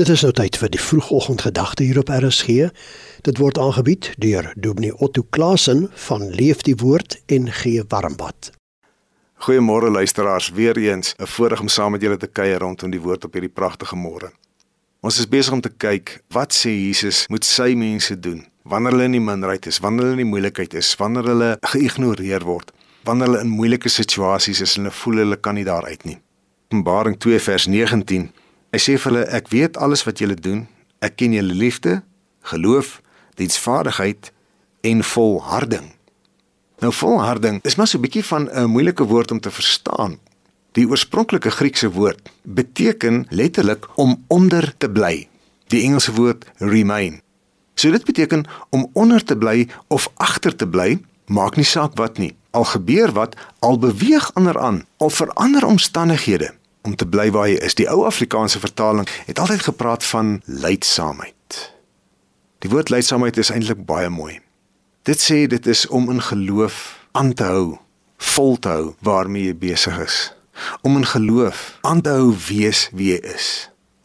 Dit is nou tyd vir die vroegoggendgedagte hier op RSG. Dit word aangebied deur Dominee Otto Klasen van Leef die Woord en Gee Warmbad. Goeiemôre luisteraars, weer eens 'n voorreg om saam met julle te kuier rondom die woord op hierdie pragtige môre. Ons is besig om te kyk wat sê Jesus moet sy mense doen wanneer hulle in die minderheid is, wanneer hulle in die moeilikheid is, wanneer hulle geïgnoreer word, wanneer hulle in moeilike situasies is en hulle voel hulle kan nie daar uit nie. Openbaring 2 vers 19 Hy sê vir hulle ek weet alles wat julle doen. Ek ken julle liefde, geloof, diensvaardigheid en volharding. Nou volharding is maar so 'n bietjie van 'n moeilike woord om te verstaan. Die oorspronklike Griekse woord beteken letterlik om onder te bly. Die Engelse woord remain. So dit beteken om onder te bly of agter te bly, maak nie saak wat nie. Al gebeur wat, al beweeg ander aan, al verander omstandighede, om te bly waar jy is. Die ou Afrikaanse vertaling het altyd gepraat van leidsaamheid. Die woord leidsaamheid is eintlik baie mooi. Dit sê dit is om in geloof aan te hou, vol te hou waarmee jy besig is. Om in geloof aan te hou wees wie jy is.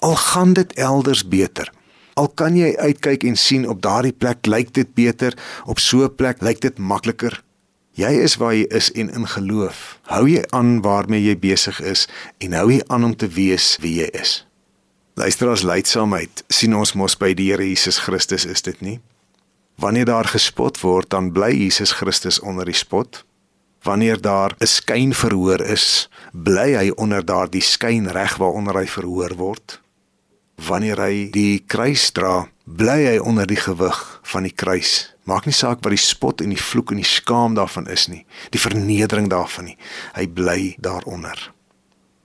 Al gaan dit elders beter. Al kan jy uitkyk en sien op daardie plek lyk dit beter, op so 'n plek lyk dit makliker, Jy is waar jy is en in geloof. Hou jy aan waarmee jy besig is en hou jy aan om te wees wie jy is. Luister as leidsaamheid sien ons mos by die Here Jesus Christus is dit nie? Wanneer daar gespot word, dan bly Jesus Christus onder die spot. Wanneer daar 'n skyn verhoor is, bly hy onder daardie skyn reg waaronder hy verhoor word. Wanneer hy die kruis dra, bly hy onder die gewig van die kruis Maak nie saak wat die spot en die vloek en die skaam daarvan is nie, die vernedering daarvan nie. Hy bly daaronder.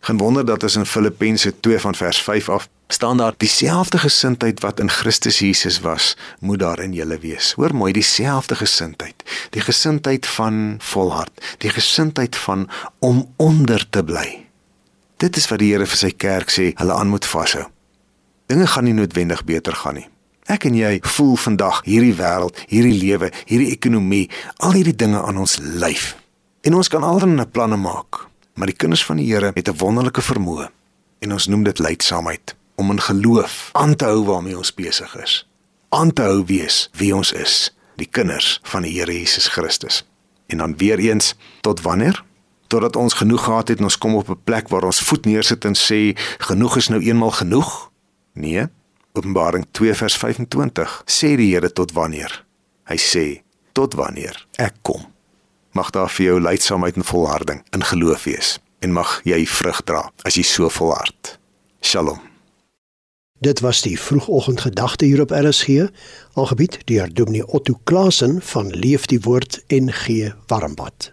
Geen wonder dat as in Filippense 2 van vers 5 af staan daar dieselfde gesindheid wat in Christus Jesus was, moet daar in julle wees. Hoor mooi, dieselfde gesindheid. Die gesindheid van volhard, die gesindheid van om onder te bly. Dit is wat die Here vir sy kerk sê, hulle aan moet vashou. Dinge gaan nie noodwendig beter gaan nie. Ek en jy voel vandag hierdie wêreld, hierdie lewe, hierdie ekonomie, al hierdie dinge aan ons lyf. En ons kan allerlei planne maak, maar die kinders van die Here het 'n wonderlike vermoë en ons noem dit leidsaamheid om in geloof aan te hou waarmee ons besig is. Aan te hou wees wie ons is, die kinders van die Here Jesus Christus. En dan weer eens, tot wanneer? Totdat ons genoeg gehad het en ons kom op 'n plek waar ons voet neersit en sê genoeg is nou eenmal genoeg? Nee, Openbaring 2 vers 25 sê die Here tot wanneer? Hy sê tot wanneer ek kom. Mag daar vir jou leidsaamheid en volharding in geloof wees en mag jy vrug dra as jy so volhard. Shalom. Dit was die vroegoggendgedagte hier op RSG, aangebied deur Dominee Otto Klasen van Leef die Woord en Gee Warmbad.